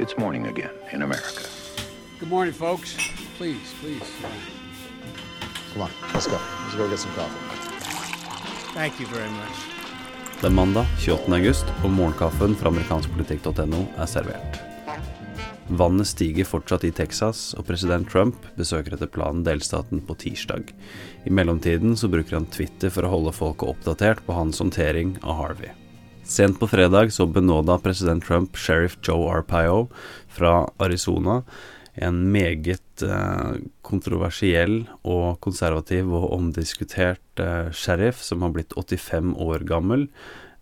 It's morning again in America. Good morning, folks. Please, please. Come on, let's go. Let's go get some coffee. Thank you very much. Det er mandag 28. august, og morgenkaffen fra amerikanskpolitikk.no er servert. Vannet stiger fortsatt i Texas, og president Trump besøker etter planen delstaten på tirsdag. I mellomtiden så bruker han Twitter for å holde folket oppdatert på hans håndtering av Harvey. Sent på fredag så benåda president Trump sheriff Joe Arpaio fra Arizona, en meget eh, kontroversiell og konservativ og omdiskutert eh, sheriff som har blitt 85 år gammel.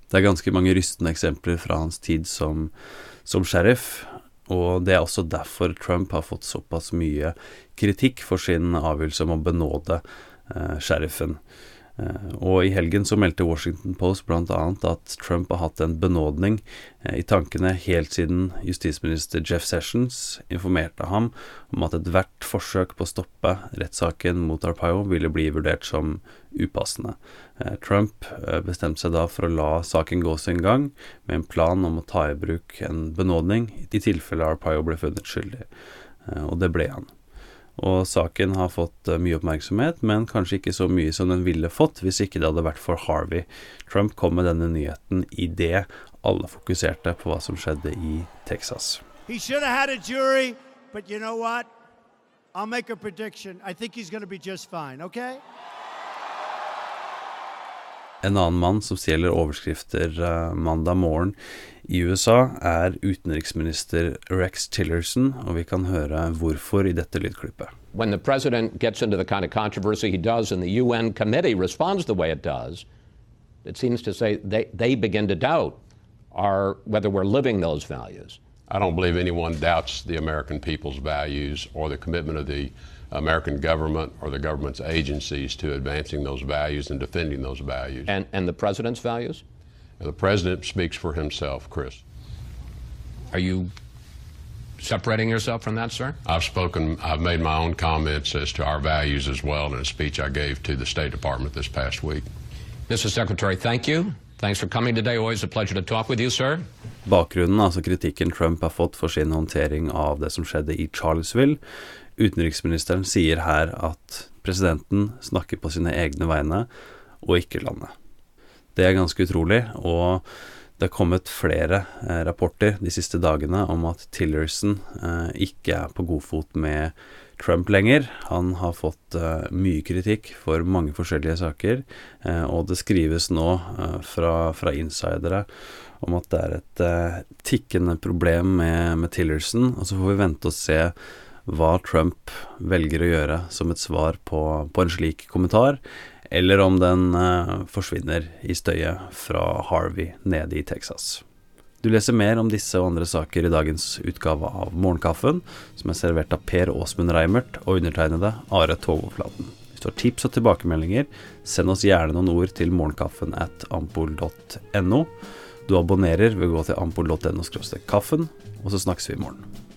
Det er ganske mange rystende eksempler fra hans tid som, som sheriff, og det er også derfor Trump har fått såpass mye kritikk for sin avgjørelse om å benåde eh, sheriffen. Eh, og i helgen så meldte Washington Post bl.a. at Trump har hatt en benådning eh, i tankene helt siden justisminister Jeff Sessions informerte ham om at ethvert forsøk på å stoppe rettssaken mot Arpaio ville bli vurdert som upassende. Eh, Trump bestemte seg da for å la saken gå sin gang, med en plan om å ta i bruk en benådning i tilfelle Arpaio ble funnet skyldig. Og det ble han. Og saken har fått eh, mye oppmerksomhet, men kanskje ikke så mye som den ville fått hvis ikke det hadde vært for Harvey. Trump kom med denne nyheten idet alle fokuserte på hva som skjedde i Texas. Jury, you know? I'll make a prediction. I think he's going to be just fine, okay? En annen mann som stjeler overskrifter uh, mandag morgen i USA, er utenriksminister Rex Tillerson, og vi kan høre hvorfor i dette lydklippet. When the president gets into the kind of controversy he does and the UN committee responds the way it does, it seems to say they, they begin to doubt our, whether we're living those values. I don't believe anyone doubts the American people's values or the commitment of the American government or the government's agencies to advancing those values and defending those values. And, and the president's values? The president speaks for himself, Chris. Are you separating yourself from that, sir? I've spoken, I've made my own comments as to our values as well in a speech I gave to the State Department this past week. Mr. Secretary, thank you. Bakgrunnen, altså kritikken Trump har fått for sin håndtering av det som skjedde i Charlesville, Utenriksministeren sier her at presidenten snakker på sine egne vegne, og ikke landet. Det er ganske utrolig, og det har kommet flere eh, rapporter de siste dagene om at Tillerson eh, ikke er på god fot med Trump lenger. Han har fått uh, mye kritikk for mange forskjellige saker, uh, og det skrives nå uh, fra, fra, insidere om at det er et tikkende problem med, med Tillerson, og så får vi vente og se hva Trump velger å gjøre som et svar på, på en slik kommentar, eller om den forsvinner i støyet fra Harvey nede i Texas. Du leser mer om disse og andre saker i dagens utgave av Morgenkaffen, som er servert av Per Åsmund Reimert og undertegnede Are Togoflaten. Hvis du har tips og tilbakemeldinger, send oss gjerne noen ord til morgenkaffen at ampol.no. Du abonnerer ved å gå til ampol.no kaffen, og så snakkes vi i morgen.